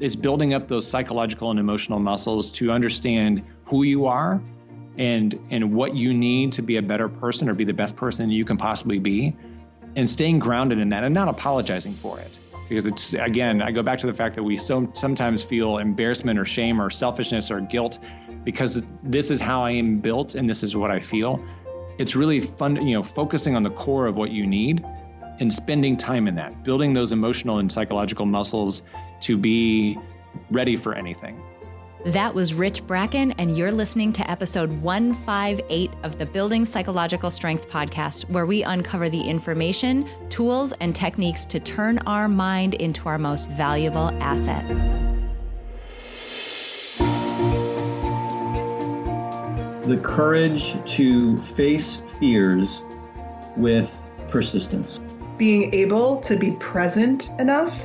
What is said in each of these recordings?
it's building up those psychological and emotional muscles to understand who you are and and what you need to be a better person or be the best person you can possibly be and staying grounded in that and not apologizing for it. Because it's again i go back to the fact that we so sometimes feel embarrassment or shame or selfishness or guilt because this is how i am built and this is what i feel. It's really fun you know focusing on the core of what you need and spending time in that building those emotional and psychological muscles to be ready for anything that was Rich Bracken, and you're listening to episode 158 of the Building Psychological Strength podcast, where we uncover the information, tools, and techniques to turn our mind into our most valuable asset. The courage to face fears with persistence. Being able to be present enough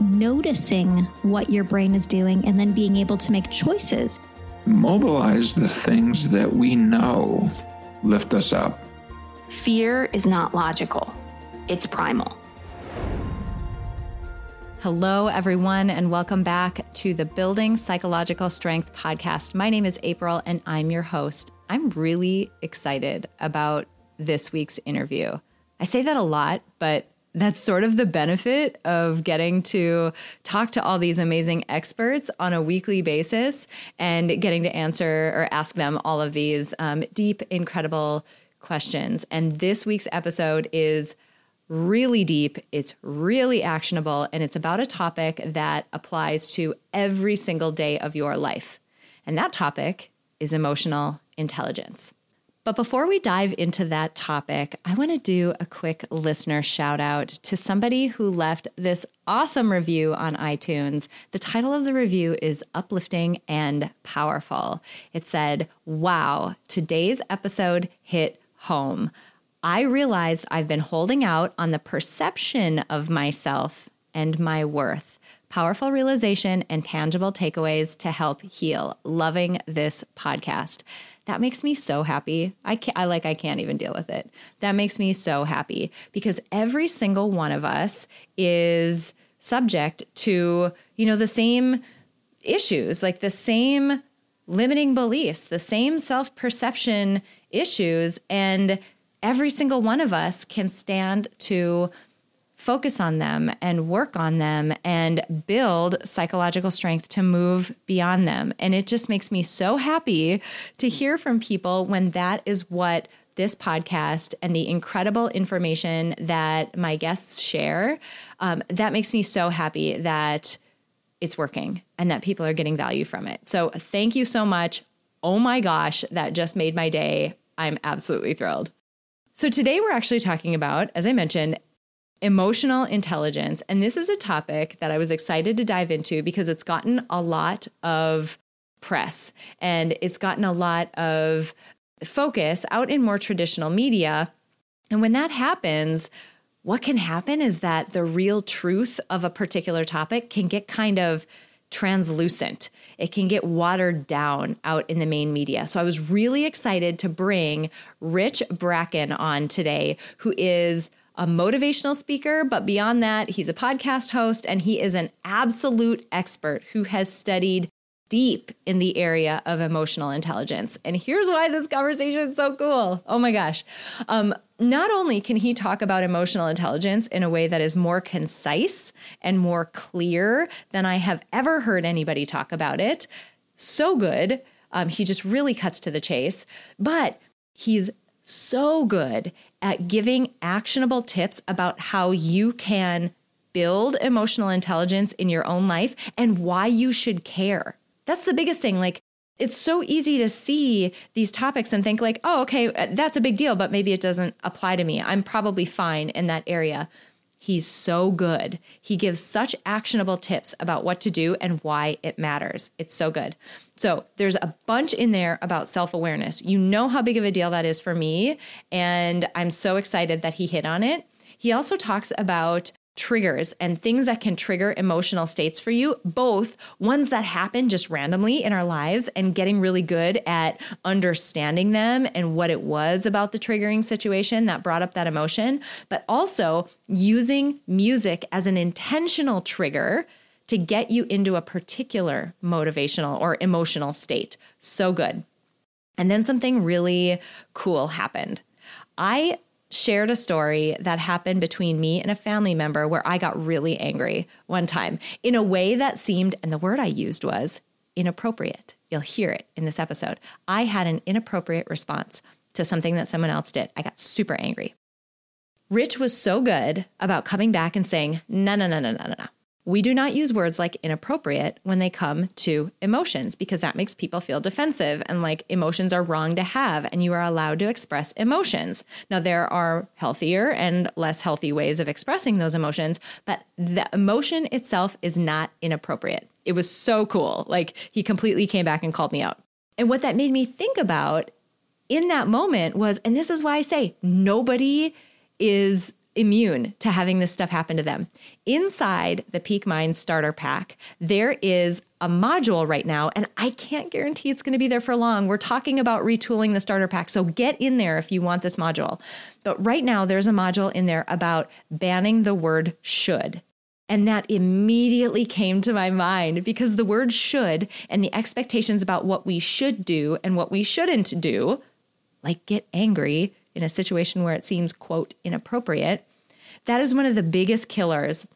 Noticing what your brain is doing and then being able to make choices mobilize the things that we know lift us up. Fear is not logical, it's primal. Hello, everyone, and welcome back to the Building Psychological Strength podcast. My name is April, and I'm your host. I'm really excited about this week's interview. I say that a lot, but that's sort of the benefit of getting to talk to all these amazing experts on a weekly basis and getting to answer or ask them all of these um, deep, incredible questions. And this week's episode is really deep, it's really actionable, and it's about a topic that applies to every single day of your life. And that topic is emotional intelligence. But before we dive into that topic, I want to do a quick listener shout out to somebody who left this awesome review on iTunes. The title of the review is Uplifting and Powerful. It said, Wow, today's episode hit home. I realized I've been holding out on the perception of myself and my worth. Powerful realization and tangible takeaways to help heal. Loving this podcast. That makes me so happy. I can't, I like, I can't even deal with it. That makes me so happy because every single one of us is subject to, you know, the same issues, like the same limiting beliefs, the same self perception issues. And every single one of us can stand to focus on them and work on them and build psychological strength to move beyond them. And it just makes me so happy to hear from people when that is what this podcast and the incredible information that my guests share. Um, that makes me so happy that it's working and that people are getting value from it. So thank you so much. Oh my gosh, that just made my day. I'm absolutely thrilled. So, today we're actually talking about, as I mentioned, emotional intelligence. And this is a topic that I was excited to dive into because it's gotten a lot of press and it's gotten a lot of focus out in more traditional media. And when that happens, what can happen is that the real truth of a particular topic can get kind of translucent. It can get watered down out in the main media. So I was really excited to bring Rich Bracken on today, who is a motivational speaker, but beyond that, he's a podcast host and he is an absolute expert who has studied deep in the area of emotional intelligence. And here's why this conversation is so cool. Oh my gosh. Um, not only can he talk about emotional intelligence in a way that is more concise and more clear than I have ever heard anybody talk about it, so good. Um, he just really cuts to the chase, but he's so good at giving actionable tips about how you can build emotional intelligence in your own life and why you should care. That's the biggest thing. Like, it's so easy to see these topics and think, like, oh, okay, uh, that's a big deal, but maybe it doesn't apply to me. I'm probably fine in that area. He's so good. He gives such actionable tips about what to do and why it matters. It's so good. So, there's a bunch in there about self awareness. You know how big of a deal that is for me. And I'm so excited that he hit on it. He also talks about triggers and things that can trigger emotional states for you, both ones that happen just randomly in our lives and getting really good at understanding them and what it was about the triggering situation that brought up that emotion, but also using music as an intentional trigger to get you into a particular motivational or emotional state. So good. And then something really cool happened. I shared a story that happened between me and a family member where I got really angry one time in a way that seemed, and the word I used was inappropriate. You'll hear it in this episode. I had an inappropriate response to something that someone else did. I got super angry. Rich was so good about coming back and saying, no, no, no, no, no, no. We do not use words like inappropriate when they come to emotions because that makes people feel defensive and like emotions are wrong to have and you are allowed to express emotions. Now, there are healthier and less healthy ways of expressing those emotions, but the emotion itself is not inappropriate. It was so cool. Like he completely came back and called me out. And what that made me think about in that moment was, and this is why I say nobody is immune to having this stuff happen to them. Inside the Peak Mind starter pack, there is a module right now, and I can't guarantee it's going to be there for long. We're talking about retooling the starter pack, so get in there if you want this module. But right now, there's a module in there about banning the word should. And that immediately came to my mind because the word should and the expectations about what we should do and what we shouldn't do, like get angry, in a situation where it seems, quote, inappropriate, that is one of the biggest killers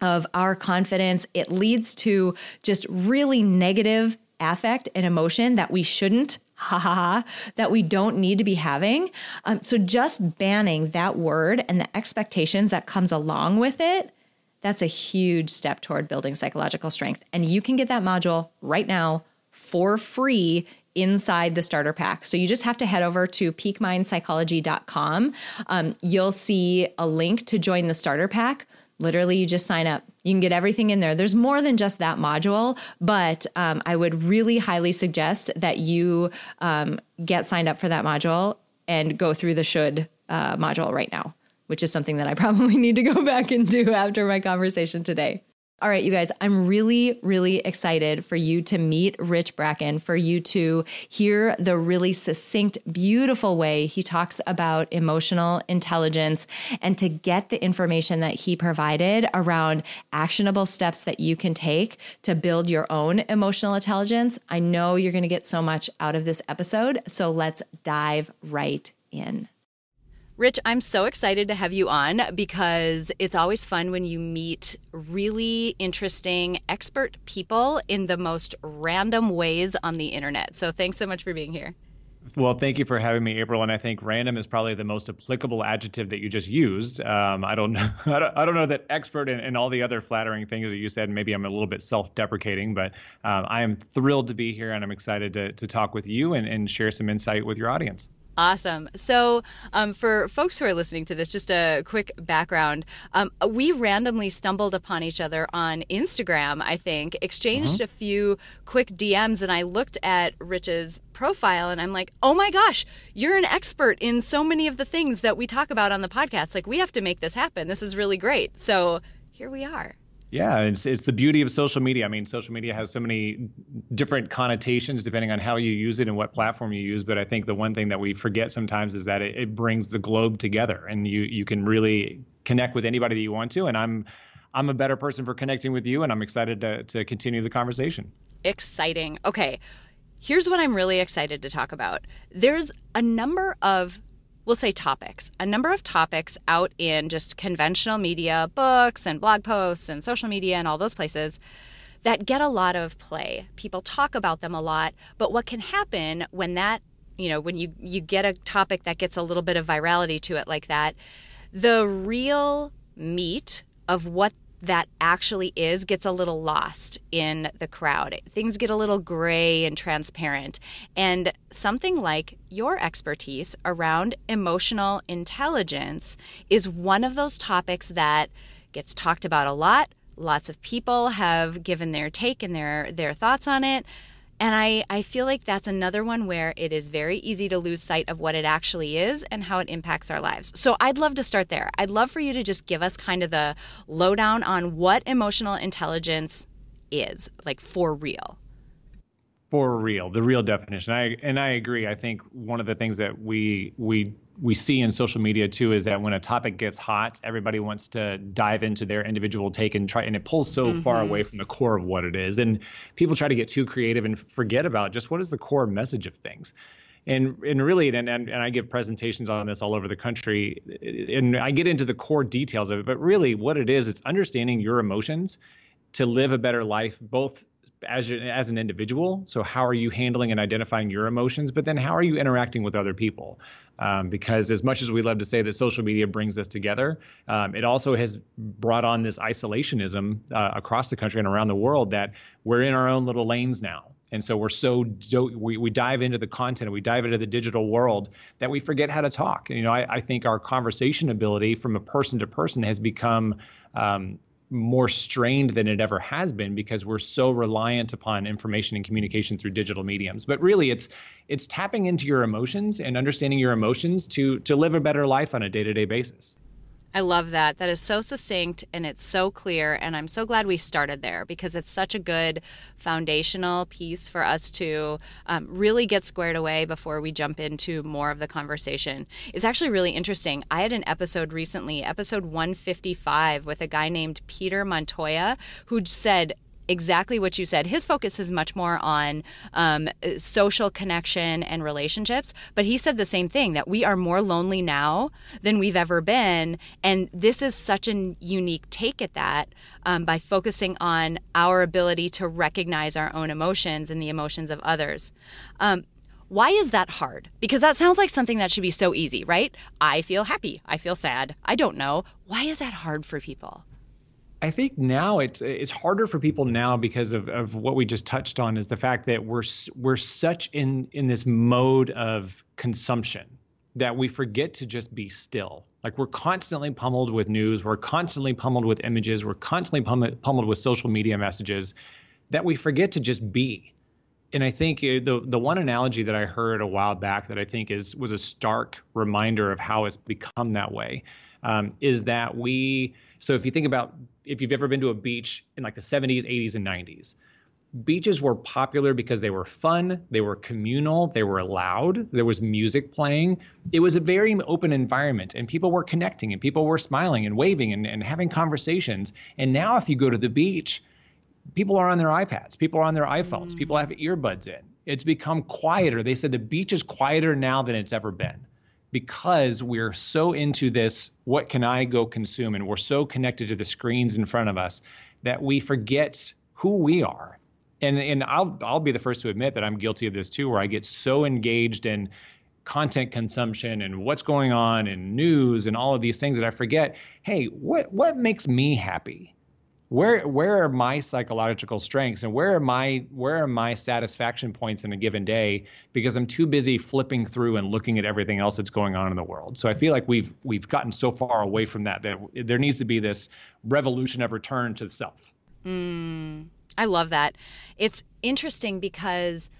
of our confidence. It leads to just really negative affect and emotion that we shouldn't, ha ha ha, that we don't need to be having. Um, so just banning that word and the expectations that comes along with it, that's a huge step toward building psychological strength. And you can get that module right now for free inside the starter pack. So you just have to head over to peakmindpsychology.com. Um, you'll see a link to join the starter pack. Literally, you just sign up. You can get everything in there. There's more than just that module, but um, I would really highly suggest that you um, get signed up for that module and go through the should uh, module right now, which is something that I probably need to go back and do after my conversation today. All right, you guys, I'm really, really excited for you to meet Rich Bracken, for you to hear the really succinct, beautiful way he talks about emotional intelligence and to get the information that he provided around actionable steps that you can take to build your own emotional intelligence. I know you're going to get so much out of this episode. So let's dive right in. Rich, I'm so excited to have you on because it's always fun when you meet really interesting expert people in the most random ways on the internet. So thanks so much for being here. Well, thank you for having me, April. And I think random is probably the most applicable adjective that you just used. Um, I don't know. I don't, I don't, know that expert and, and, all the other flattering things that you said. Maybe I'm a little bit self-deprecating, but um, I am thrilled to be here, and I'm excited to, to talk with you and, and share some insight with your audience. Awesome. So, um, for folks who are listening to this, just a quick background. Um, we randomly stumbled upon each other on Instagram, I think, exchanged mm-hmm. a few quick DMs, and I looked at Rich's profile and I'm like, oh my gosh, you're an expert in so many of the things that we talk about on the podcast. Like, we have to make this happen. This is really great. So, here we are. Yeah, it's it's the beauty of social media. I mean, social media has so many different connotations depending on how you use it and what platform you use. But I think the one thing that we forget sometimes is that it, it brings the globe together, and you you can really connect with anybody that you want to. And I'm I'm a better person for connecting with you, and I'm excited to to continue the conversation. Exciting. Okay, here's what I'm really excited to talk about. There's a number of we'll say topics, a number of topics out in just conventional media, books and blog posts and social media and all those places that get a lot of play. People talk about them a lot, but what can happen when that, you know, when you you get a topic that gets a little bit of virality to it like that, the real meat of what that actually is gets a little lost in the crowd. Things get a little gray and transparent. And something like your expertise around emotional intelligence is one of those topics that gets talked about a lot. Lots of people have given their take and their their thoughts on it. And I, I feel like that's another one where it is very easy to lose sight of what it actually is and how it impacts our lives. So I'd love to start there. I'd love for you to just give us kind of the lowdown on what emotional intelligence is, like for real for real, the real definition. I and I agree. I think one of the things that we we we see in social media too is that when a topic gets hot, everybody wants to dive into their individual take and try, and it pulls so mm-hmm. far away from the core of what it is. And people try to get too creative and forget about just what is the core message of things. And and really, and, and and I give presentations on this all over the country, and I get into the core details of it. But really, what it is, it's understanding your emotions to live a better life, both as as an individual. So how are you handling and identifying your emotions? But then how are you interacting with other people? Um, because as much as we love to say that social media brings us together, um, it also has brought on this isolationism uh, across the country and around the world that we're in our own little lanes now. And so we're so we, we dive into the content, we dive into the digital world that we forget how to talk. And, you know, I, I think our conversation ability from a person to person has become um, more strained than it ever has been because we're so reliant upon information and communication through digital mediums. But really it's it's tapping into your emotions and understanding your emotions to to live a better life on a day-to-day basis. I love that. That is so succinct and it's so clear. And I'm so glad we started there because it's such a good foundational piece for us to um, really get squared away before we jump into more of the conversation. It's actually really interesting. I had an episode recently, episode 155, with a guy named Peter Montoya, who said, exactly what you said. His focus is much more on um, social connection and relationships. But he said the same thing that we are more lonely now than we've ever been. And this is such a unique take at that um, by focusing on our ability to recognize our own emotions and the emotions of others. Um, why is that hard? Because that sounds like something that should be so easy, right? I feel happy. I feel sad. I don't know. Why is that hard for people? I think now it's it's harder for people now because of, of what we just touched on is the fact that we're we're such in in this mode of consumption that we forget to just be still. Like we're constantly pummeled with news, we're constantly pummeled with images, we're constantly pummeled, with social media messages that we forget to just be. And I think uh, the the one analogy that I heard a while back that I think is was a stark reminder of how it's become that way um, is that we so if you think about if you've ever been to a beach in like the 70s, 80s, and 90s, beaches were popular because they were fun, they were communal, they were loud, there was music playing. It was a very open environment, and people were connecting, and people were smiling and waving and, and having conversations. And now, if you go to the beach, people are on their iPads, people are on their iPhones, mm. people have earbuds in. It's become quieter. They said the beach is quieter now than it's ever been because we're so into this what can I go consume and we're so connected to the screens in front of us that we forget who we are. And and I'll I'll be the first to admit that I'm guilty of this too where I get so engaged in content consumption and what's going on in news and all of these things that I forget, hey, what what makes me happy? Where where are my psychological strengths and where are my where are my satisfaction points in a given day because I'm too busy flipping through and looking at everything else that's going on in the world. So I feel like we've we've gotten so far away from that that there needs to be this revolution of return to self. Mm, I love that. It's interesting because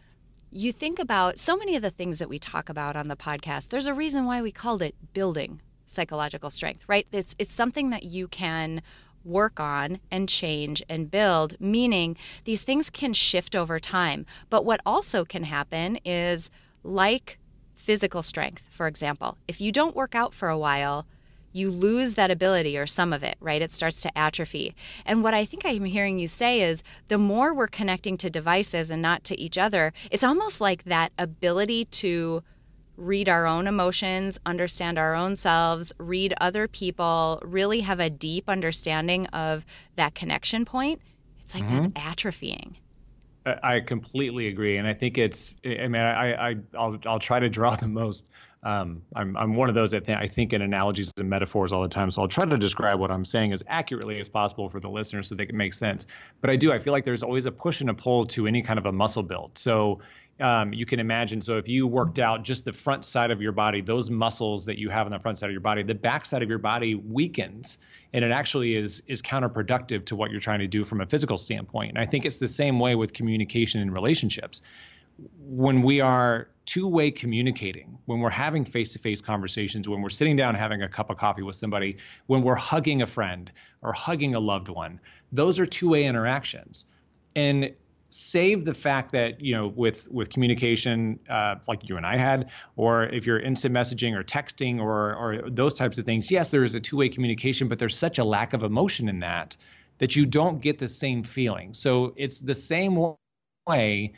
you think about so many of the things that we talk about on the podcast. There's a reason why we called it building psychological strength, right? It's it's something that you can work on and change and build, meaning these things can shift over time. But what also can happen is like physical strength, for example, if you don't work out for a while, you lose that ability or some of it, right? It starts to atrophy. And what I think I'm hearing you say is the more we're connecting to devices and not to each other, it's almost like that ability to read our own emotions, understand our own selves, read other people, really have a deep understanding of that connection point, it's like mm-hmm. that's atrophying. I completely agree, and I think it's. I mean, I, I I'll I'll try to draw the most um, I'm, I'm one of those that th- I think in analogies and metaphors all the time. So I'll try to describe what I'm saying as accurately as possible for the listeners so they can make sense. But I do, I feel like there's always a push and a pull to any kind of a muscle build. So um, you can imagine. So if you worked out just the front side of your body, those muscles that you have on the front side of your body, the back side of your body weakens, and it actually is is counterproductive to what you're trying to do from a physical standpoint. And I think it's the same way with communication and relationships. When we are two-way communicating, when we're having face-to-face conversations, when we're sitting down having a cup of coffee with somebody, when we're hugging a friend or hugging a loved one, those are two-way interactions. And save the fact that you know with with communication uh, like you and I had, or if you're instant messaging or texting or or those types of things, yes, there is a two way communication, but there's such a lack of emotion in that that you don't get the same feeling. So it's the same way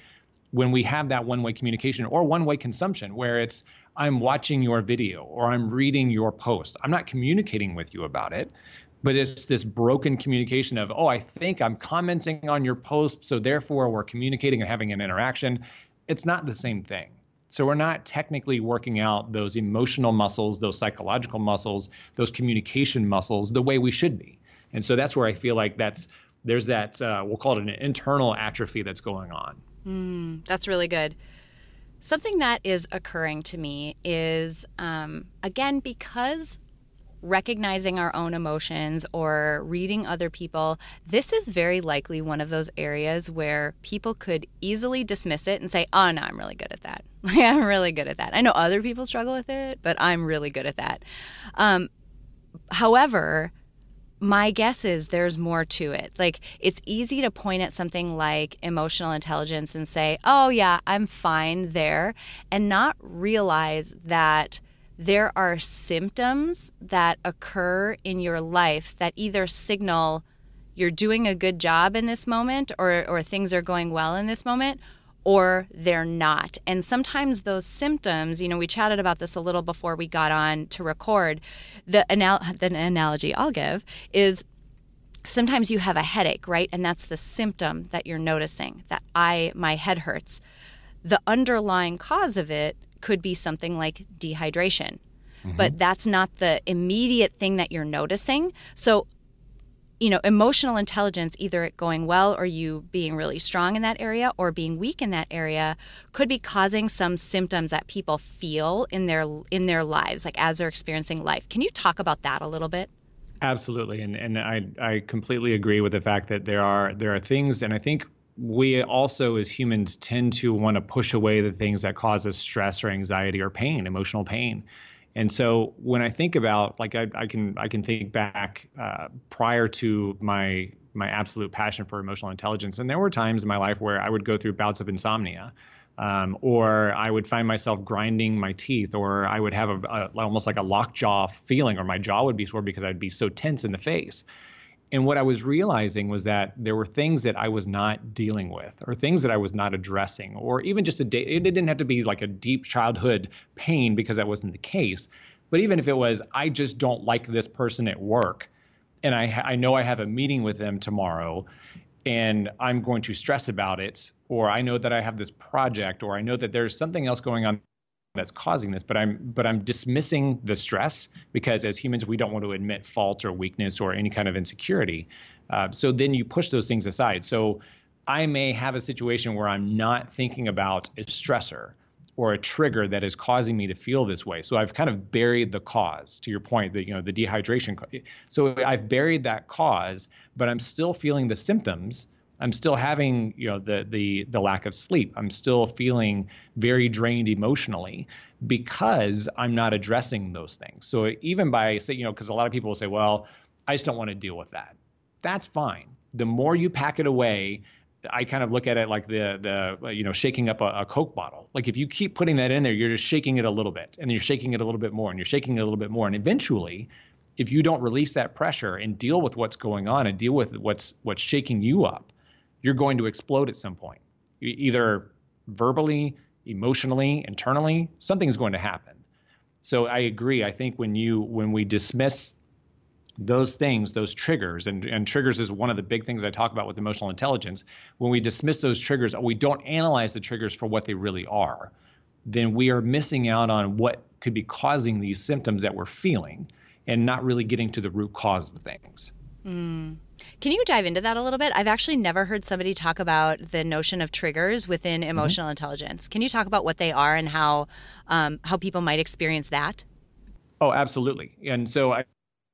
when we have that one way communication or one way consumption where it's I'm watching your video or I'm reading your post. I'm not communicating with you about it but it's this broken communication of oh i think i'm commenting on your post so therefore we're communicating and having an interaction. It's not the same thing. So we're not technically working out those emotional muscles those psychological muscles those communication muscles the way we should be. And so that's where i feel like that's there's that uh, we'll call it an internal atrophy that's going on. Mm, that's really good. Something that is occurring to me is um, again because recognizing our own emotions or reading other people, this is very likely one of those areas where people could easily dismiss it and say, oh, no, I'm really good at that. I'm really good at that. I know other people struggle with it, but I'm really good at that. Um, however, my guess is there's more to it. Like, it's easy to point at something like emotional intelligence and say, oh, yeah, I'm fine there, and not realize that there are symptoms that occur in your life that either signal you're doing a good job in this moment or, or things are going well in this moment or they're not. And sometimes those symptoms, you know, we chatted about this a little before we got on to record. The, anal- the analogy I'll give is sometimes you have a headache, right? And that's the symptom that you're noticing that I, my head hurts. The underlying cause of it could be something like dehydration. Mm-hmm. But that's not the immediate thing that you're noticing. So, you know, emotional intelligence, either it going well or you being really strong in that area or being weak in that area, could be causing some symptoms that people feel in their in their lives, like as they're experiencing life. Can you talk about that a little bit? Absolutely, and and I I completely agree with the fact that there are there are things, and I think we also as humans tend to want to push away the things that cause us stress or anxiety or pain emotional pain and so when i think about like i, I can i can think back uh, prior to my my absolute passion for emotional intelligence and there were times in my life where i would go through bouts of insomnia um, or I would find myself grinding my teeth, or I would have a, a, almost like a lockjaw feeling, or my jaw would be sore because I'd be so tense in the face. And what I was realizing was that there were things that I was not dealing with, or things that I was not addressing, or even just a day. It didn't have to be like a deep childhood pain because that wasn't the case. But even if it was, I just don't like this person at work, and I, I know I have a meeting with them tomorrow, and I'm going to stress about it, or I know that I have this project, or I know that there's something else going on that's causing this but i'm but i'm dismissing the stress because as humans we don't want to admit fault or weakness or any kind of insecurity. Uh, so then you push those things aside. So i may have a situation where i'm not thinking about a stressor or a trigger that is causing me to feel this way. So i've kind of buried the cause to your point that you know the dehydration. So i've buried that cause but i'm still feeling the symptoms I'm still having, you know, the the the lack of sleep. I'm still feeling very drained emotionally because I'm not addressing those things. So even by say, you know, because a lot of people will say, well, I just don't want to deal with that. That's fine. The more you pack it away, I kind of look at it like the the you know shaking up a, a, Coke bottle. Like if you keep putting that in there, you're just shaking it a little bit, and you're shaking it a little bit more, and you're shaking it a little bit more, and eventually, if you don't release that pressure and deal with what's going on and deal with what's what's shaking you up, you're going to explode at some point, either verbally, emotionally, internally. Something's going to happen. So I agree. I think when you when we dismiss those things, those triggers, and, and triggers is one of the big things I talk about with emotional intelligence. When we dismiss those triggers, we don't analyze the triggers for what they really are, then we are missing out on what could be causing these symptoms that we're feeling and not really getting to the root cause of things. Mm. Can you dive into that a little bit? I've actually never heard somebody talk about the notion of triggers within mm-hmm. emotional mm-hmm. intelligence. Can you talk about what they are and how um, how people might experience that? Oh, absolutely. And so I,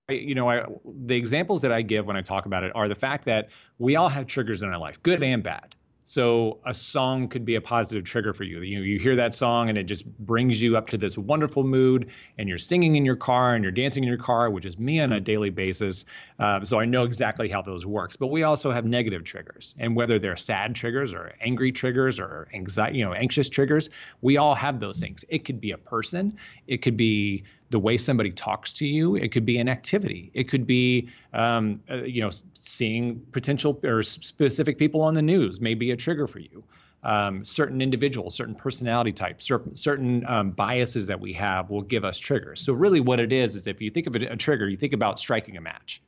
you know, I, the examples that I give when I talk about it are the fact that we all have triggers in our life, good and bad. So a song could be a positive trigger for you. You you hear that song and it just brings you up to this wonderful mood, and you're singing in your car and you're dancing in your car, which is me on a daily basis. Uh, so I know exactly how those works. But we also have negative triggers, and whether they're sad triggers or angry triggers or anxiety, you know, anxious triggers, we all have those things. It could be a person, it could be the way somebody talks to you. It could be an activity. It could be, um, uh, you know, seeing potential or specific people on the news may be a trigger for you. Um, certain individuals, certain personality types, certain, certain um, biases that we have will give us triggers. So really, what it is is if you think of it, a trigger, you think about striking a match.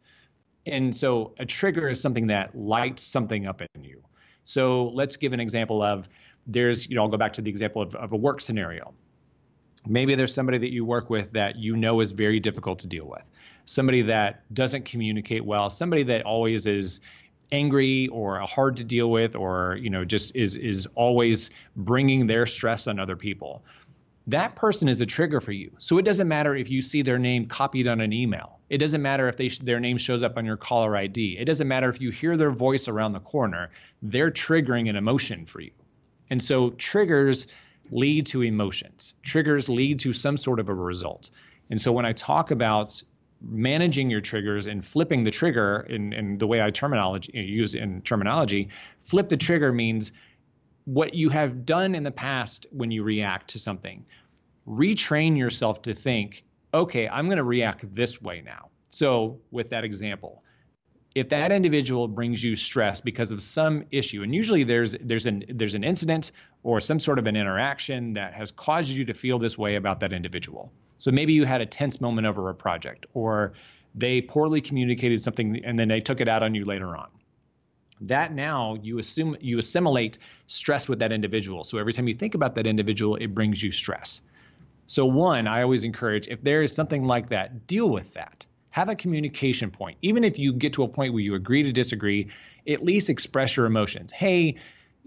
And so a trigger is something that lights something up in you. So let's give an example of there's, you know, I'll go back to the example of, of a work scenario. Maybe there's somebody that you work with that you know is very difficult to deal with, somebody that doesn't communicate well, somebody that always is angry or hard to deal with or you know just is is always bringing their stress on other people. That person is a trigger for you. So it doesn't matter if you see their name copied on an email. It doesn't matter if they their name shows up on your caller id it doesn't matter if you hear their voice around the corner. They're triggering an emotion for you. And so triggers lead to emotions. Triggers lead to some sort of a result. And so when I talk about managing your triggers and flipping the trigger in, in the way I terminology use in terminology, flip the trigger means what you have done in the past when you react to something. Retrain yourself to think, okay, I'm going to react this way now. So with that example, if that individual brings you stress because of some issue and usually there's there's an there's an incident or some sort of an interaction that has caused you to feel this way about that individual. So maybe you had a tense moment over a project or they poorly communicated something and then they took it out on you later on. That now you assume you assimilate stress with that individual. So every time you think about that individual it brings you stress. So one i always encourage if there is something like that deal with that have a communication point. Even if you get to a point where you agree to disagree, at least express your emotions. Hey,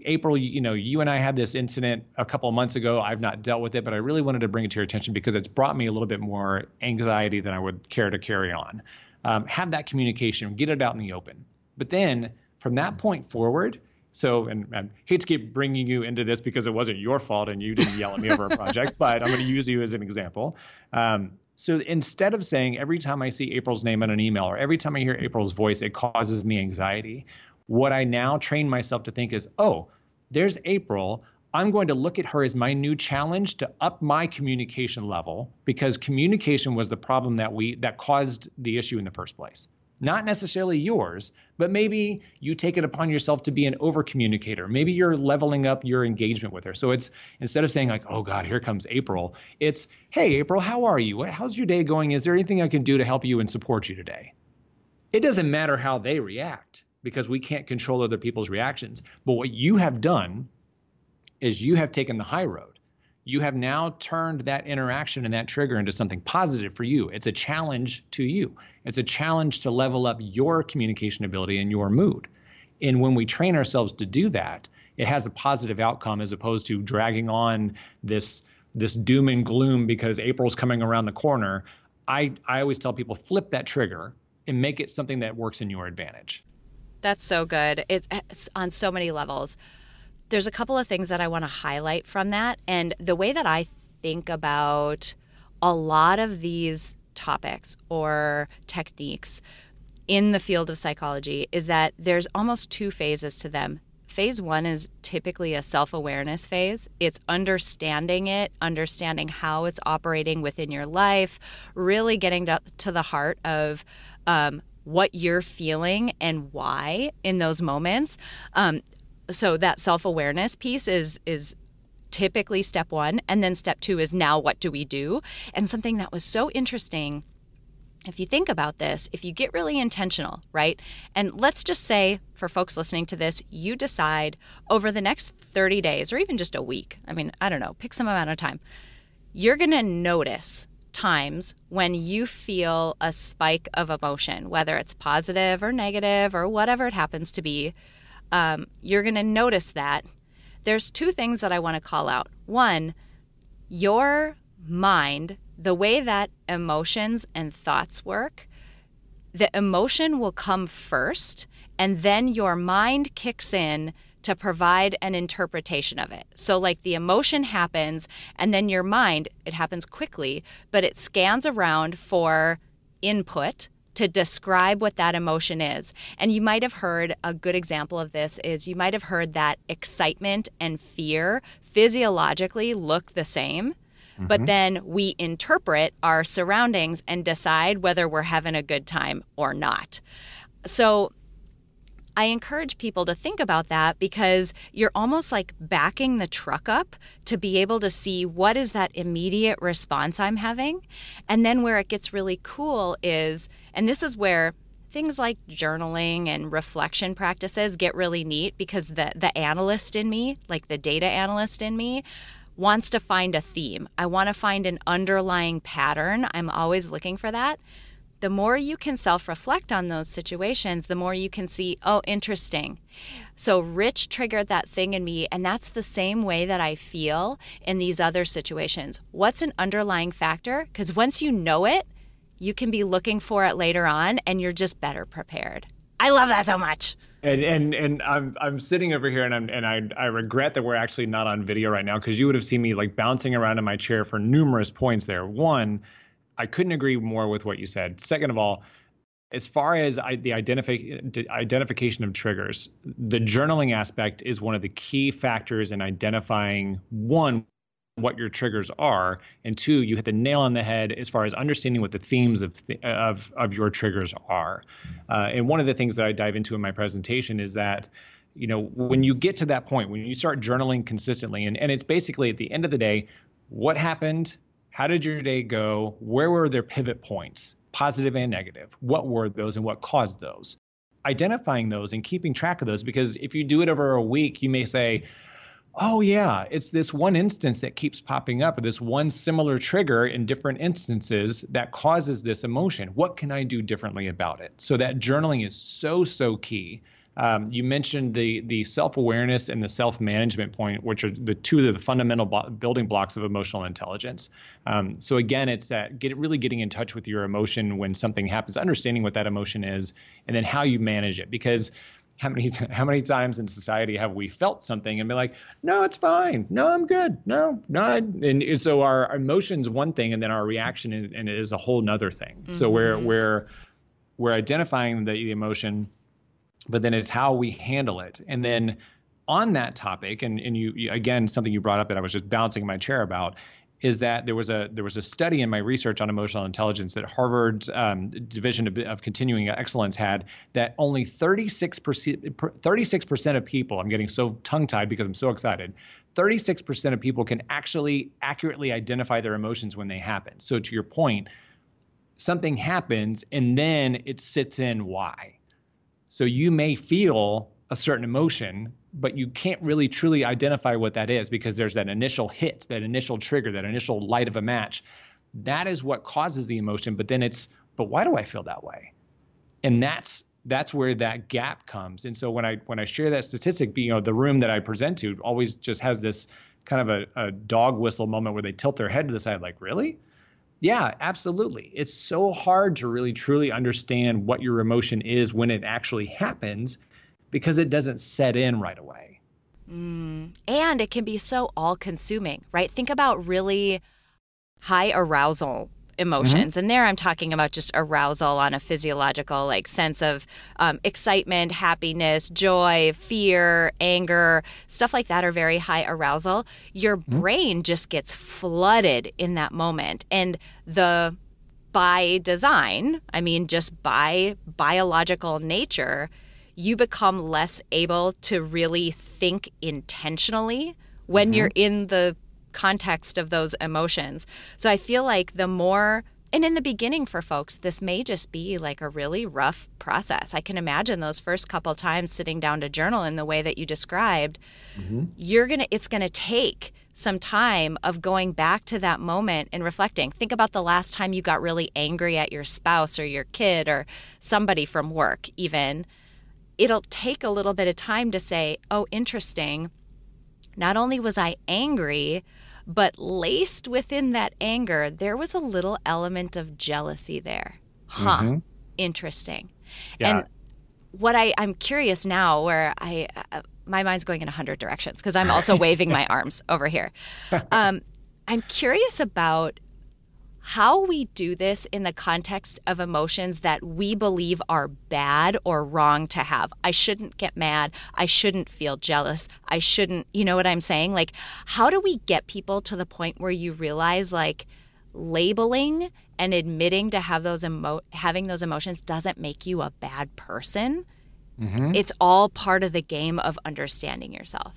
April, you know, you and I had this incident a couple of months ago. I've not dealt with it, but I really wanted to bring it to your attention because it's brought me a little bit more anxiety than I would care to carry on. Um, have that communication, get it out in the open. But then from that point forward, so, and I hate to keep bringing you into this because it wasn't your fault and you didn't yell at me over a project, but I'm going to use you as an example. Um, so instead of saying every time I see April's name on an email or every time I hear April's voice, it causes me anxiety, what I now train myself to think is, oh, there's April. I'm going to look at her as my new challenge to up my communication level because communication was the problem that we that caused the issue in the first place not necessarily yours, but maybe you take it upon yourself to be an over communicator. Maybe you're leveling up your engagement with her. So it's instead of saying like, "Oh God, here comes April," it's, "Hey April, how are you? How's your day going? Is there anything I can do to help you and support you today?" It doesn't matter how they react because we can't control other people's reactions. But what you have done is you have taken the high road you have now turned that interaction and that trigger into something positive for you. It's a challenge to you. It's a challenge to level up your communication ability and your mood. And when we train ourselves to do that, it has a positive outcome as opposed to dragging on this this doom and gloom because April's coming around the corner. I, I always tell people flip that trigger and make it something that works in your advantage. That's so good. It's, it's on so many levels there's a couple of things that I want to highlight from that. And the way that I think about a lot of these topics or techniques in the field of psychology is that there's almost two phases to them. Phase one is typically a self awareness phase. It's understanding it, understanding how it's operating within your life, really getting to, to the heart of um, what you're feeling and why in those moments. Um, so that self-awareness piece is is typically step 1 and then step 2 is now what do we do and something that was so interesting if you think about this, if you get really intentional, right? And let's just say for folks listening to this, you decide over the next 30 days or even just a week, I mean, I don't know, pick some amount of time, you're going to notice times when you feel a spike of emotion, whether it's positive or negative or whatever it happens to be. Um, you're going to notice that. There's two things that I want to call out. One, your mind, the way that emotions and thoughts work, the emotion will come first, and then your mind kicks in to provide an interpretation of it. So, like the emotion happens, and then your mind, it happens quickly, but it scans around for input to describe what that emotion is. And you might have heard a good example of this is you might have heard that excitement and fear physiologically look the same. Mm-hmm. But then we interpret our surroundings and decide whether we're having a good time or not. So I encourage people to think about that because you're almost like backing the truck up to be able to see what is that immediate response I'm having. And then where it gets really cool is, and this is where things like journaling and reflection practices get really neat because the the analyst in me, like the data analyst in me, wants to find a theme. I want to find an underlying pattern. I'm always looking for that the more you can self reflect on those situations, the more you can see, oh, interesting. So, Rich triggered that thing in me, and that's the same way that I feel in these other situations. What's an underlying factor? Because once you know it, you can be looking for it later on, and you're just better prepared. I love that so much. And and and I'm I'm sitting over here and I'm and I I regret that we're actually not on video right now because you would have seen me like bouncing around in my chair for numerous points there. One, I couldn't agree more with what you said. Second of all, as far as I, the identifi- identification of triggers, the journaling aspect is one of the key factors in identifying one what your triggers are, and two, you hit the nail on the head as far as understanding what the themes of th- of of your triggers are. Uh, and one of the things that I dive into in my presentation is that you know when you get to that point when you start journaling consistently and, and it's basically at the end of the day what happened how did your day go? Where were their pivot points, positive and negative? What were those and what caused those? Identifying those and keeping track of those because if you do it over a week, you may say, oh yeah it's this one instance that keeps popping up or this one similar trigger in different instances that causes this emotion what can i do differently about it so that journaling is so so key um, you mentioned the the self awareness and the self management point, which are the two of the fundamental building blocks of emotional intelligence. Um, so again, it's that get really getting in touch with your emotion when something happens, understanding what that emotion is, and then how you manage it. Because how many how many times in society have we felt something and be like, no, it's fine, no, I'm good, no, not, and so our emotions one thing, and then our reaction is, and is a whole nother thing. Mm-hmm. So we're we're we're identifying the, the emotion but then it's how we handle it. And then on that topic, and, and you, you again something you brought up that I was just bouncing in my chair about is that there was a there was a study in my research on emotional intelligence that Harvard's um, division of, of, continuing excellence had that only 36 percent 36 percent of people I'm getting so tongue tied because I'm so excited 36 percent of people can actually accurately identify their emotions when they happen. So to your point, something happens and then it sits in why so you may feel a certain emotion, but you can't really truly identify what that is because there's that initial hit, that initial trigger, that initial light of a match. That is what causes the emotion, but then it's, but why do I feel that way? And that's that's where that gap comes. And so when I when I share that statistic, you know, the room that I present to always just has this kind of a, a dog whistle moment where they tilt their head to the side, like, really? Yeah, absolutely. It's so hard to really truly understand what your emotion is when it actually happens because it doesn't set in right away. Mm. And it can be so all consuming, right? Think about really high arousal emotions. Mm-hmm. And there I'm talking about just arousal on a physiological like sense of um, excitement, happiness, joy, fear, anger, stuff like that are very high arousal. Your mm-hmm. brain just gets flooded in that moment. And the by design, I mean, just by biological nature, you become less able to really think intentionally when mm-hmm. you're in the context of those emotions. So I feel like the more and in the beginning for folks this may just be like a really rough process i can imagine those first couple times sitting down to journal in the way that you described mm-hmm. you're gonna it's gonna take some time of going back to that moment and reflecting. Think about the last time you got really angry at your spouse or your kid or somebody from work, even. It'll take a little bit of time to say, oh, interesting. Not only was I angry, but laced within that anger, there was a little element of jealousy there. Huh. Mm-hmm. Interesting. Yeah. And what I, I'm curious now, where I, uh, my mind's going in a hundred directions because I'm also waving my arms over here. Um, I'm curious about how we do this in the context of emotions that we believe are bad or wrong to have. I shouldn't get mad. I shouldn't feel jealous. I shouldn't, you know what I'm saying? Like, how do we get people to the point where you realize, like, labeling and admitting to have those emo- having those emotions doesn't make you a bad person? Mm-hmm. It's all part of the game of understanding yourself.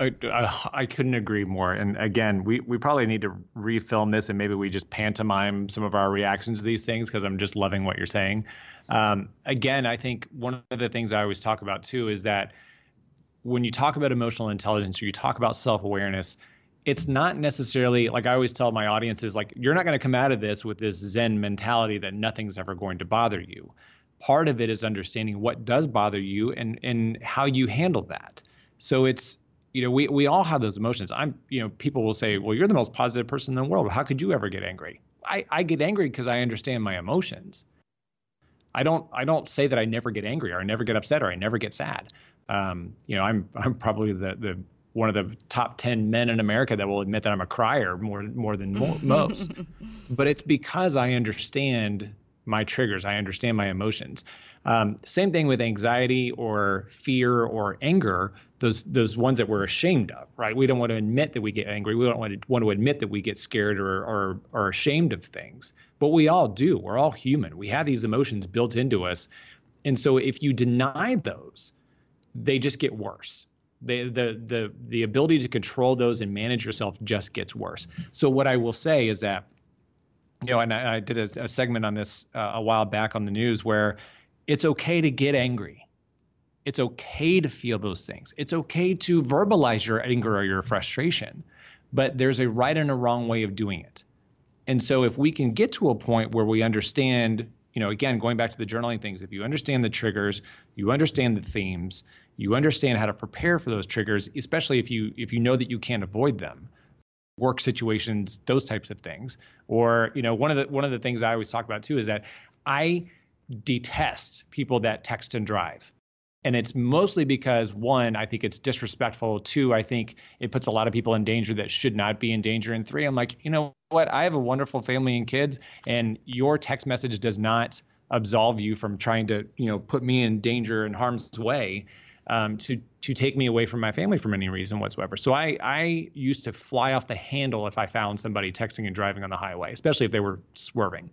I, I, couldn't agree more. And again, we, we probably need to refilm this and maybe we just pantomime some of our reactions to these things because I'm just loving what you're saying. Um, again, I think one of the things I always talk about too is that when you talk about emotional intelligence or you talk about self awareness, it's not necessarily like I always tell my audiences, like, you're not going to come out of this with this Zen mentality that nothing's ever going to bother you part of it is understanding what does bother you and and how you handle that. So it's you know we we all have those emotions. I'm you know people will say, well, you're the most positive person in the world. How could you ever get angry? I I get angry because I understand my emotions. I don't I don't say that I never get angry or I never get upset or I never get sad. Um, you know, I'm I'm probably the the one of the top 10 men in America that will admit that I'm a crier more more than most. but it's because I understand my triggers. I understand my emotions. Um, same thing with anxiety or fear or anger. Those those ones that we're ashamed of, right? We don't want to admit that we get angry. We don't want to, want to admit that we get scared or, or ashamed of things. But we all do. We're all human. We have these emotions built into us, and so if you deny those, they just get worse. The, the the the ability to control those and manage yourself just gets worse. So what I will say is that you know, and I, I did a, a, segment on this uh, a while back on the news where it's okay to get angry. It's okay to feel those things. It's okay to verbalize your anger or your frustration, but there's a right and a wrong way of doing it. And so if we can get to a point where we understand, you know, again, going back to the journaling things, if you understand the triggers, you understand the themes, you understand how to prepare for those triggers, especially if you if you know that you can't avoid them work situations, those types of things. Or, you know, one of the one of the things I always talk about too is that I detest people that text and drive. And it's mostly because one, I think it's disrespectful. Two, I think it puts a lot of people in danger that should not be in danger. And three, I'm like, you know what? I have a wonderful family and kids, and your text message does not absolve you from trying to, you know, put me in danger and harm's way um, to to take me away from my family for any reason whatsoever. So I I used to fly off the handle if I found somebody texting and driving on the highway, especially if they were swerving.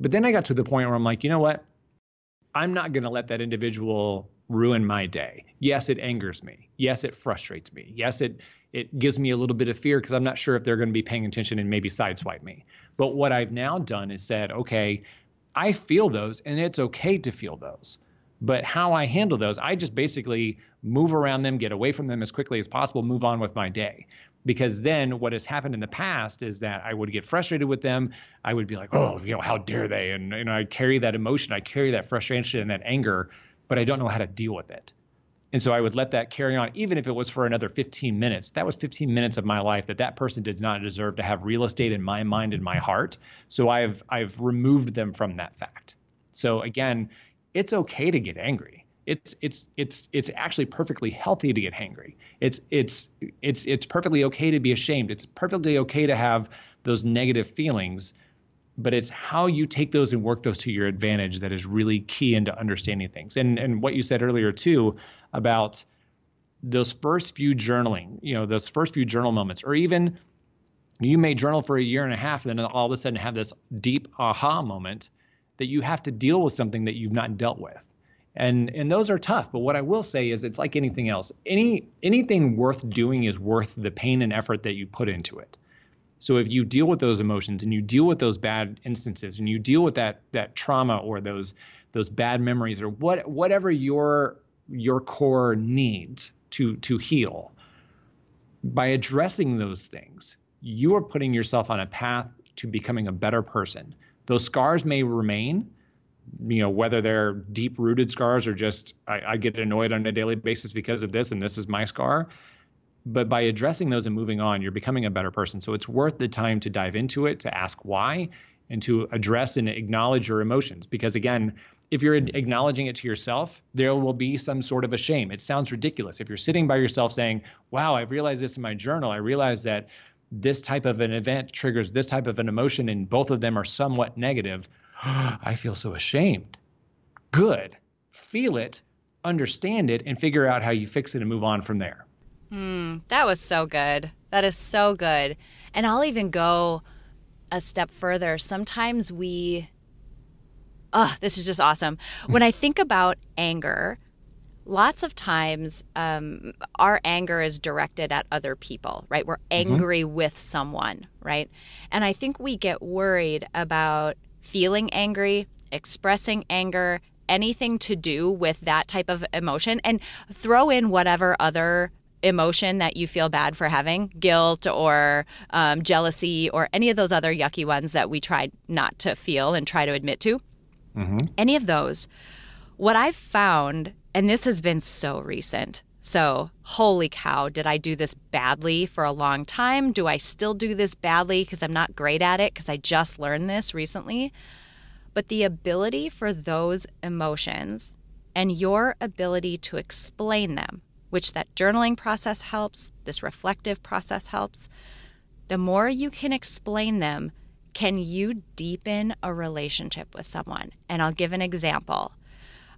But then I got to the point where I'm like, you know what? I'm not going to let that individual ruin my day. Yes, it angers me. Yes, it frustrates me. Yes, it it gives me a little bit of fear because I'm not sure if they're going to be paying attention and maybe sideswipe me. But what I've now done is said, okay, I feel those and it's okay to feel those. But how I handle those, I just basically move around them, get away from them as quickly as possible, move on with my day. Because then what has happened in the past is that I would get frustrated with them. I would be like, oh, you know, how dare they? And, you know, I carry that emotion, I carry that frustration and that anger, but I don't know how to deal with it. And so I would let that carry on, even if it was for another 15 minutes. That was 15 minutes of my life that that person did not deserve to have real estate in my mind and my heart. So I've I've removed them from that fact. So again, it's okay to get angry. It's it's it's it's actually perfectly healthy to get hangry. It's it's it's it's perfectly okay to be ashamed. It's perfectly okay to have those negative feelings, but it's how you take those and work those to your advantage that is really key into understanding things. And and what you said earlier too about those first few journaling, you know, those first few journal moments, or even you may journal for a year and a half, and then all of a sudden have this deep aha moment that you have to deal with something that you've not dealt with. And and those are tough, but what I will say is it's like anything else. Any anything worth doing is worth the pain and effort that you put into it. So if you deal with those emotions and you deal with those bad instances and you deal with that that trauma or those those bad memories or what whatever your your core needs to to heal, By addressing those things, you are putting yourself on a path to becoming a better person. Those scars may remain, you know, whether they're deep rooted scars or just I, I, get annoyed on a daily basis because of this and this is my scar. But by addressing those and moving on, you're becoming a better person. So it's worth the time to dive into it, to ask why, and to address and acknowledge your emotions. Because again, if you're acknowledging it to yourself, there will be some sort of a shame. It sounds ridiculous. If you're sitting by yourself saying, Wow, I've realized this in my journal, I realized that this type of an event triggers this type of an emotion, and both of them are somewhat negative. I feel so ashamed. Good. Feel it, understand it, and figure out how you fix it and move on from there. Mm, that was so good. That is so good. And I'll even go a step further. Sometimes we, oh, this is just awesome. When I think about anger, lots of times um, our anger is directed at other people, right? We're mm-hmm. angry mm-hmm. with someone, right? And I think we get worried about feeling angry, expressing anger, anything to do with that type of emotion, and throw in whatever other emotion that you feel bad for having guilt or um, jealousy or any of those other yucky ones that we try not to feel and try to admit to. Mm-hmm. Any of those. What I've found and this has been so recent. So, holy cow, did I do this badly for a long time? Do I still do this badly because I'm not great at it because I just learned this recently? But the ability for those emotions and your ability to explain them, which that journaling process helps, this reflective process helps, the more you can explain them, can you deepen a relationship with someone? And I'll give an example.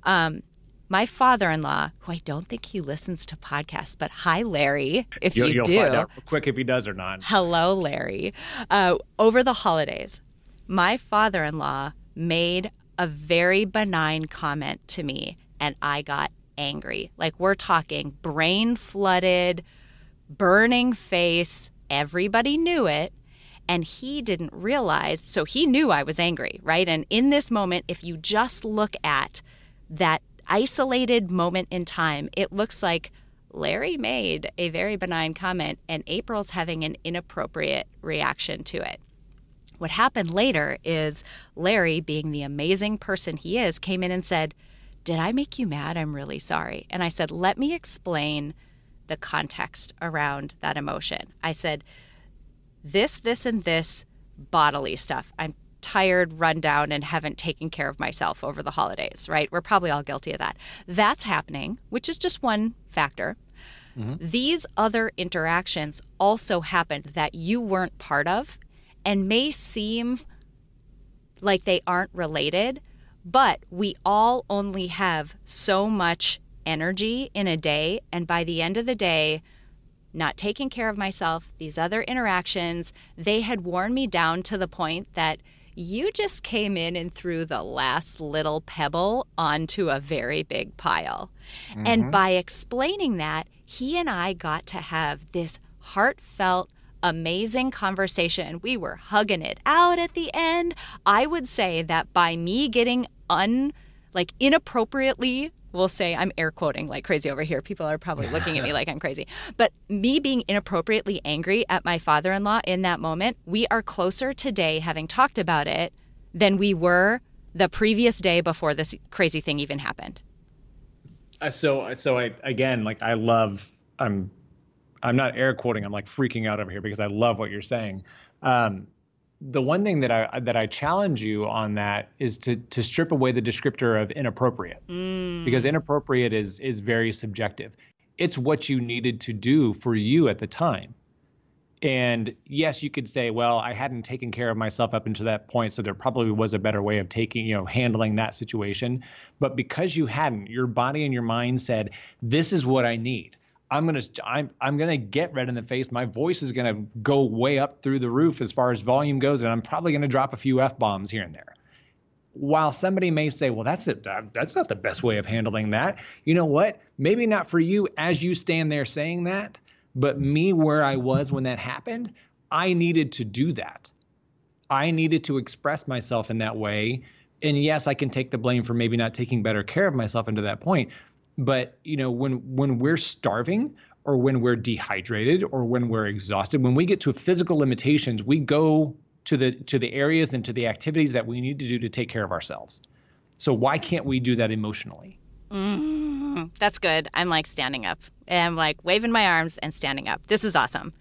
Um, my father-in-law, who I don't think he listens to podcasts, but hi, Larry, if you'll, you you'll do, find out quick if he does or not. Hello, Larry. Uh, over the holidays, my father-in-law made a very benign comment to me, and I got angry. Like we're talking brain flooded, burning face. Everybody knew it. And he didn't realize, so he knew I was angry, right? And in this moment, if you just look at that isolated moment in time, it looks like Larry made a very benign comment and April's having an inappropriate reaction to it. What happened later is Larry, being the amazing person he is, came in and said, Did I make you mad? I'm really sorry. And I said, Let me explain the context around that emotion. I said, This, this, and this bodily stuff. I'm tired, run down, and haven't taken care of myself over the holidays, right? We're probably all guilty of that. That's happening, which is just one factor. Mm-hmm. These other interactions also happened that you weren't part of and may seem like they aren't related, but we all only have so much energy in a day. And by the end of the day, not taking care of myself, these other interactions, they had worn me down to the point that you just came in and threw the last little pebble onto a very big pile. Mm-hmm. And by explaining that, he and I got to have this heartfelt, amazing conversation. We were hugging it out at the end. I would say that by me getting un like inappropriately will say I'm air quoting like crazy over here. People are probably looking at me like I'm crazy. But me being inappropriately angry at my father in law in that moment, we are closer today, having talked about it, than we were the previous day before this crazy thing even happened. Uh, so, so I again, like I love. I'm, I'm not air quoting. I'm like freaking out over here because I love what you're saying. Um, the one thing that I that I challenge you on that is to to strip away the descriptor of inappropriate mm. because inappropriate is is very subjective. It's what you needed to do for you at the time. And yes, you could say, well, I hadn't taken care of myself up until that point, so there probably was a better way of taking, you know, handling that situation. But because you hadn't, your body and your mind said, this is what I need. I'm gonna I'm I'm gonna get red in the face. My voice is gonna go way up through the roof as far as volume goes, and I'm probably gonna drop a few f bombs here and there. While somebody may say, "Well, that's it. That's not the best way of handling that." You know what? Maybe not for you as you stand there saying that, but me where I was when that happened, I needed to do that. I needed to express myself in that way. And yes, I can take the blame for maybe not taking better care of myself into that point, but you know, when when we're starving, or when we're dehydrated or when we're exhausted. When we get to physical limitations, we go to the to the areas and to the activities that we need to do to take care of ourselves. So why can't we do that emotionally? Mm, that's good. I'm like standing up. And I'm like waving my arms and standing up. This is awesome.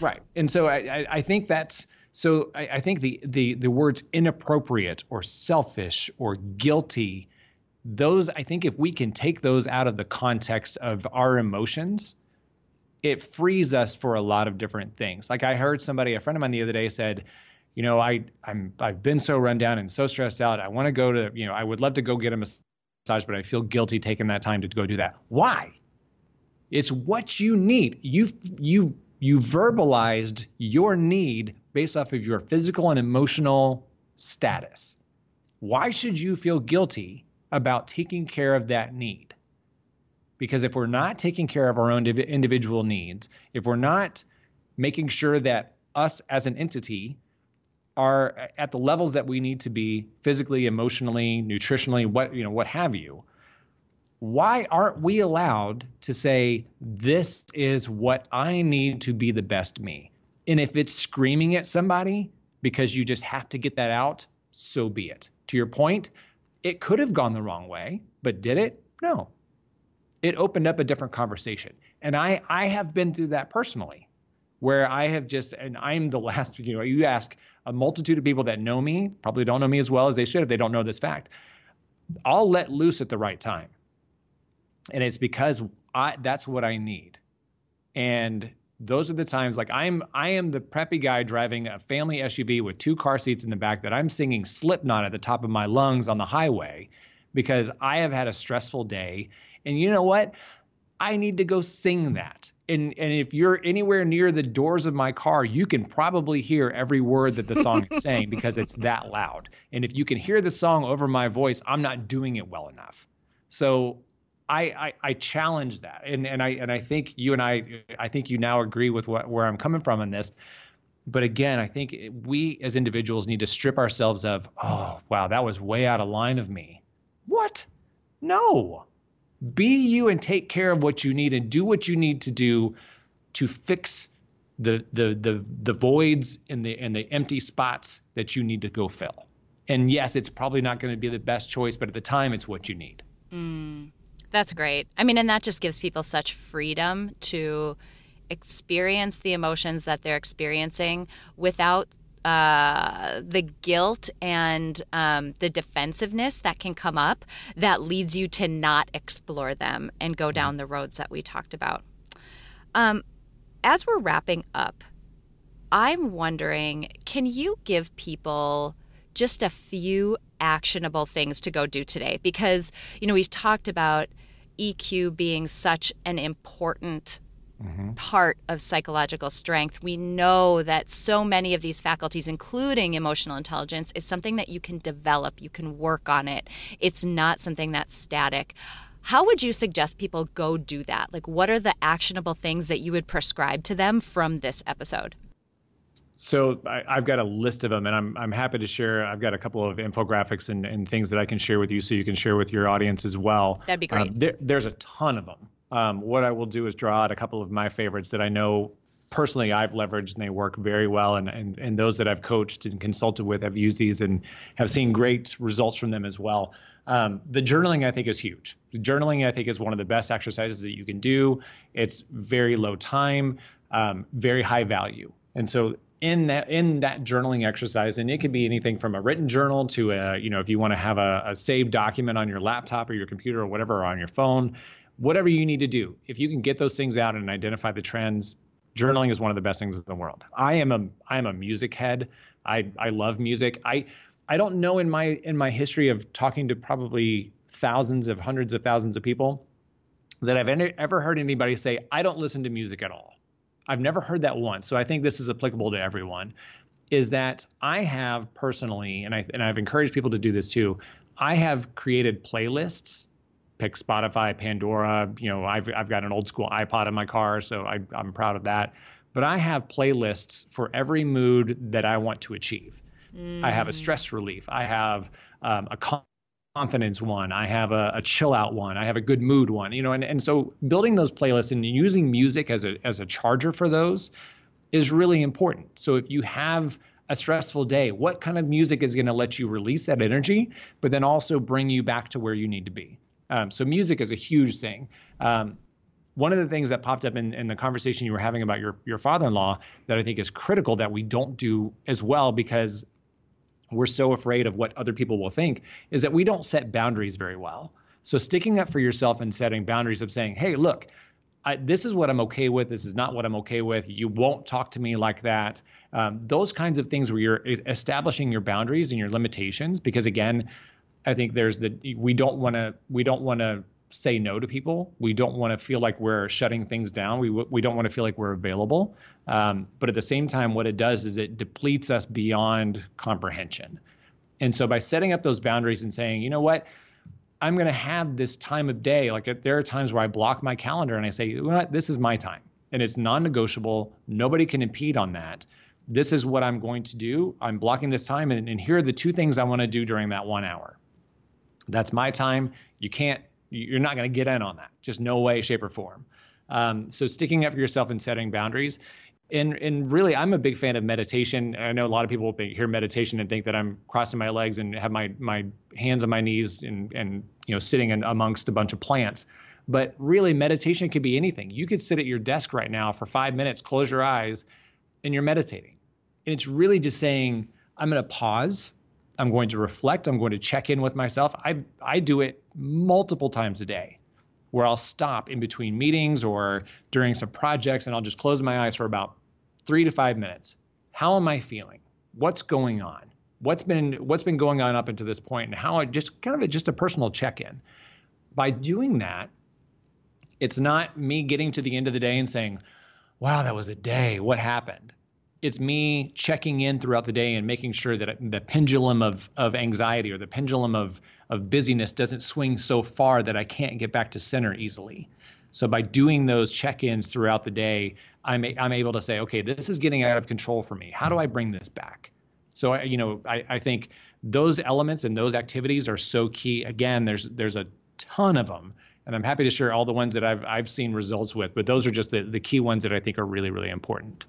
Right. And so I, I, I think that's so I, I, think the the the words inappropriate or selfish or guilty, those I think if we can take those out of the context of our emotions, it frees us for a lot of different things. Like I heard somebody, a friend of mine the other day said, you know, I I'm I've been so run down and so stressed out. I want to go to, you know, I would love to go get a massage, but I feel guilty taking that time to go do that. Why? It's what you need. You you you verbalized your need based off of your physical and emotional status. Why should you feel guilty about taking care of that need? Because if we're not taking care of our own individual needs, if we're not making sure that us as an entity are at the levels that we need to be physically, emotionally, nutritionally, what you know, what have you, why aren't we allowed to say this is what I need to be the best me? And if it's screaming at somebody because you just have to get that out, so be it. To your point, it could have gone the wrong way, but did it? No it opened up a different conversation. And I I have been through that personally, where I have just and I'm the last. You know, you ask a multitude of people that know me, probably don't know me as well as they should if they don't know this fact. I'll let loose at the right time, and it's because I that's what I need, and those are the times like I'm I am the preppy guy driving a family SUV with two car seats in the back that I'm singing Slipknot at the top of my lungs on the highway because I have had a stressful day and you know what? I need to go sing that. And and if you're anywhere near the doors of my car, you can probably hear every word that the song is saying because it's that loud. And if you can hear the song over my voice, I'm not doing it well enough. So I, I, I challenge that, and and I and I think you and I I think you now agree with what where I'm coming from in this. But again, I think we as individuals need to strip ourselves of oh wow that was way out of line of me. What? No, be you and take care of what you need and do what you need to do to fix the the the the voids and the and the empty spots that you need to go fill. And yes, it's probably not going to be the best choice, but at the time, it's what you need. Mm, that's great. I mean, and that just gives people such freedom to experience the emotions that they're experiencing without uh, the guilt and um, the defensiveness that can come up that leads you to not explore them and go down the roads that we talked about. Um, as we're wrapping up, I'm wondering can you give people just a few actionable things to go do today? Because, you know, we've talked about EQ being such an important mm-hmm. part of psychological strength. We know that so many of these faculties, including emotional intelligence, is something that you can develop, you can work on it. It's not something that's static. How would you suggest people go do that? Like, what are the actionable things that you would prescribe to them from this episode? So I, have got a list of them, and I'm I'm happy to share. I've got a couple of infographics and, and things that I can share with you, so you can share with your audience as well. That'd be great. Um, there, there's a ton of them. Um, what I will do is draw out a couple of my favorites that I know personally I've leveraged and they work very well. And, and, and those that I've coached and consulted with have used these and have seen great results from them as well. Um, the journaling I think is huge. The journaling I think is one of the best exercises that you can do. It's very low time, um, very high value. And so in that in that journaling exercise, and it could be anything from a written journal to a, you know, if you want to have a, a saved document on your laptop or your computer or whatever or on your phone, whatever you need to do, if you can get those things out and identify the trends, journaling is one of the best things in the world. I am a I am a music head. I I love music. I I don't know in my in my history of talking to probably thousands of hundreds of thousands of people that I've ever heard anybody say I don't listen to music at all. I've never heard that once. So I think this is applicable to everyone. Is that I have personally, and I and I've encouraged people to do this too. I have created playlists pick Spotify, Pandora. You know, I've I've got an old school iPod in my car, so I, I'm proud of that. But I have playlists for every mood that I want to achieve. Mm. I have a mm. stress relief. I have um, a confidence one, I have a, a, chill out one, I have a good mood one, you know, and, and so building those playlists and using music as a as a charger for those is really important. So if you have a stressful day, what kind of music is going to let you release that energy, but then also bring you back to where you need to be? Um, so music is a huge thing. Um, one of the things that popped up in, in the conversation you were having about your your father-in-law that I think is critical that we don't do as well because we're so afraid of what other people will think is that we don't set boundaries very well. So sticking up for yourself and setting boundaries of saying, "Hey, look, I, this is what I'm okay with. This is not what I'm okay with. You won't talk to me like that." Um, those kinds of things where you're establishing your boundaries and your limitations, because again, I think there's the we don't want to we don't want to say no to people. We don't want to feel like we're shutting things down. We we don't want to feel like we're available. Um, but at the same time, what it does is it depletes us beyond comprehension. And so by setting up those boundaries and saying, you know what, I'm going to have this time of day. Like there are times where I block my calendar and I say, you know what, this is my time, and it's non-negotiable. Nobody can impede on that. This is what I'm going to do. I'm blocking this time, and, and here are the two things I want to do during that one hour. That's my time. You can't you're not going to get in on that. Just no way, shape, or form. Um, so sticking up for yourself and setting boundaries. And and really, I'm a big fan of meditation. I know a lot of people think, hear meditation and think that I'm crossing my legs and have my my hands on my knees and and you know sitting in, amongst a bunch of plants. But really, meditation could be anything. You could sit at your desk right now for five minutes, close your eyes, and you're meditating. And it's really just saying, I'm going to pause I'm going to reflect. I'm going to check in with myself. I I do it multiple times a day, where I'll stop in between meetings or during some projects, and I'll just close my eyes for about three to five minutes. How am I feeling? What's going on? What's been what's been going on up until this point, and how I just kind of a, just a personal check in. By doing that, it's not me getting to the end of the day and saying, "Wow, that was a day. What happened?" It's me checking in throughout the day and making sure that the pendulum of of anxiety or the pendulum of of busyness doesn't swing so far that I can't get back to center easily. So by doing those check-ins throughout the day, I'm I'm able to say, okay, this is getting out of control for me. How do I bring this back? So I, you know, I, I think those elements and those activities are so key. Again, there's there's a ton of them, and I'm happy to share all the ones that I've I've seen results with. But those are just the the key ones that I think are really really important.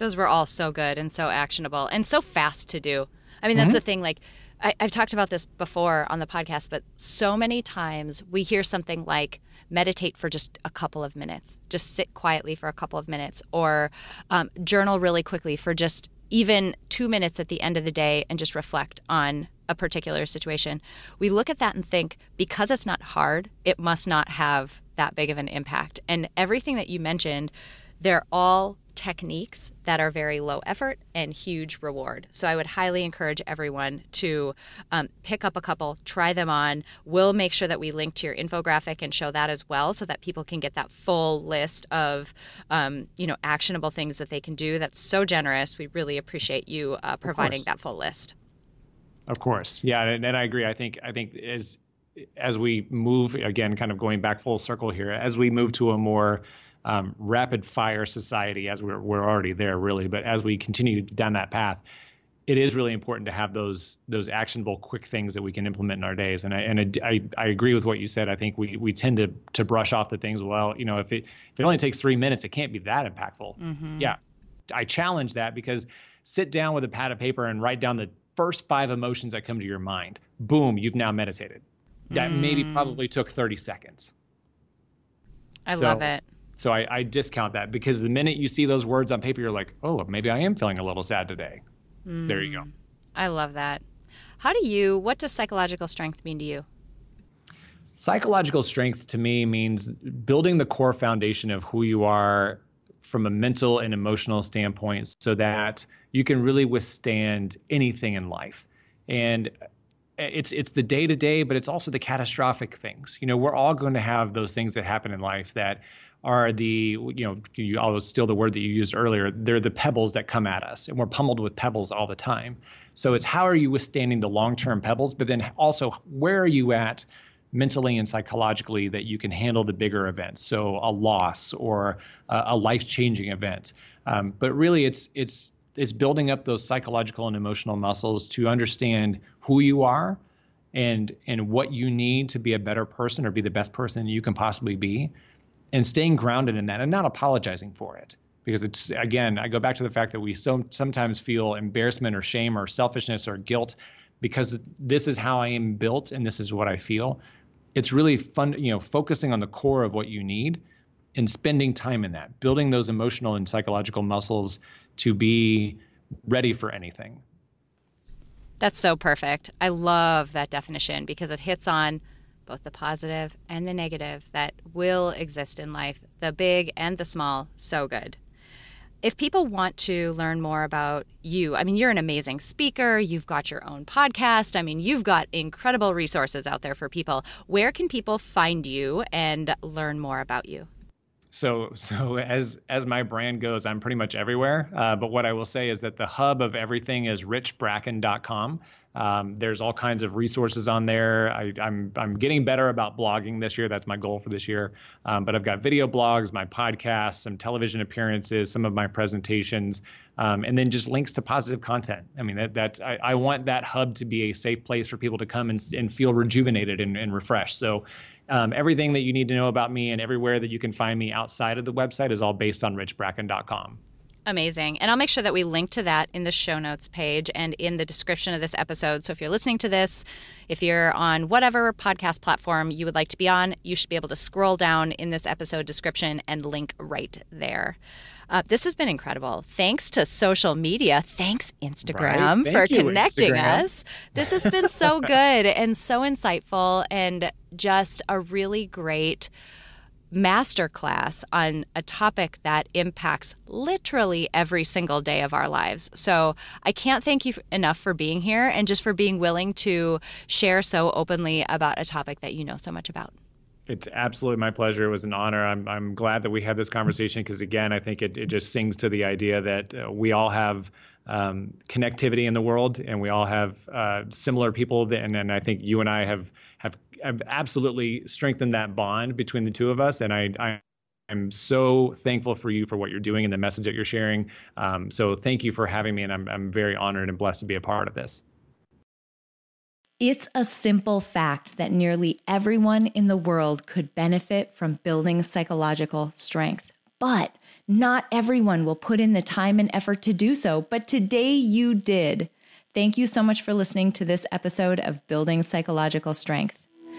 Those were all so good and so actionable and so fast to do. I mean, that's mm-hmm. the thing. Like, I, I've talked about this before on the podcast, but so many times we hear something like, meditate for just a couple of minutes, just sit quietly for a couple of minutes, or um, journal really quickly for just even two minutes at the end of the day and just reflect on a particular situation. We look at that and think, because it's not hard, it must not have that big of an impact. And everything that you mentioned, they're all techniques that are very low effort and huge reward. So I would highly encourage everyone to um, pick up a couple, try them on. We'll make sure that we link to your infographic and show that as well, so that people can get that full list of um, you know actionable things that they can do. That's so generous. We really appreciate you uh, providing that full list. Of course, yeah, and, and I agree. I think I think as as we move again, kind of going back full circle here, as we move to a more um, rapid fire society as we're, we're already there really. But as we continue down that path it is really important to have those those actionable quick things that we can implement in our days. And I and I, I agree with what you said. I think we we tend to to brush off the things well you know if it if it only takes 3 minutes it can't be that impactful. Mm-hmm. yeah. I challenge that because sit down with a pad of paper and write down the first five emotions that come to your mind. Boom you've now meditated. That mm. maybe probably took 30 seconds. I so, love it so I, I, discount that because the minute you see those words on paper, you're like, oh, maybe I am feeling a little sad today. Mm, there you go. Mm, I love that. How do you, what does psychological strength mean to you? Psychological strength to me means building the core foundation of who you are from a mental and emotional standpoint so that you can really withstand anything in life. And it's it's the day to day, but it's also the catastrophic things. You know, we're all going to have those things that happen in life that are the you know you, I'll steal the word that you used earlier. They're the pebbles that come at us, and we're pummeled with pebbles all the time. So it's how are you withstanding the long-term pebbles, but then also where are you at mentally and psychologically that you can handle the bigger events. So a loss or a, a life-changing event. Um, but really, it's it's it's building up those psychological and emotional muscles to understand who you are and and what you need to be a better person or be the best person you can possibly be and staying grounded in that and not apologizing for it. Because it's again i go back to the fact that we so sometimes feel embarrassment or shame or selfishness or guilt because this is how i am built and this is what i feel. It's really fun you know focusing on the core of what you need and spending time in that building those emotional and psychological muscles to be ready for anything. That's so perfect. I love that definition because it hits on both the positive and the negative that will exist in life, the big and the small. So good. If people want to learn more about you, I mean, you're an amazing speaker. You've got your own podcast. I mean, you've got incredible resources out there for people. Where can people find you and learn more about you? So, so as as my brand goes, I'm pretty much everywhere. Uh, but what I will say is that the hub of everything is richbracken.com. Um, there's all kinds of resources on there. I, am I'm, I'm getting better about blogging this year. That's my goal for this year. Um, but I've got video blogs, my podcasts, some television appearances, some of my presentations, um, and then just links to positive content. I mean that that I, I, want that hub to be a safe place for people to come and, and feel rejuvenated and, and refreshed. So um, everything that you need to know about me and everywhere that you can find me outside of the website is all based on richbracken.com. Amazing. And I'll make sure that we link to that in the show notes page and in the description of this episode. So if you're listening to this, if you're on whatever podcast platform you would like to be on, you should be able to scroll down in this episode description and link right there. Uh, this has been incredible. Thanks to social media. Thanks, Instagram, right. for you, connecting Instagram. us. This has been so good and so insightful and just a really great masterclass on a topic that impacts literally every single day of our lives. So I can't thank you enough for being here and just for being willing to share so openly about a topic that you know so much about. It's absolutely my pleasure. It was an honor. I'm, I'm glad that we had this conversation because, again, I think it, it just sings to the idea that uh, we all have um, connectivity in the world and we all have uh, similar people. That, and, and I think you and I have, have absolutely strengthened that bond between the two of us. And I, I I'm so thankful for you for what you're doing and the message that you're sharing. Um, so thank you for having me, and I'm, I'm very honored and blessed to be a part of this. It's a simple fact that nearly everyone in the world could benefit from building psychological strength, but not everyone will put in the time and effort to do so. But today you did. Thank you so much for listening to this episode of Building Psychological Strength.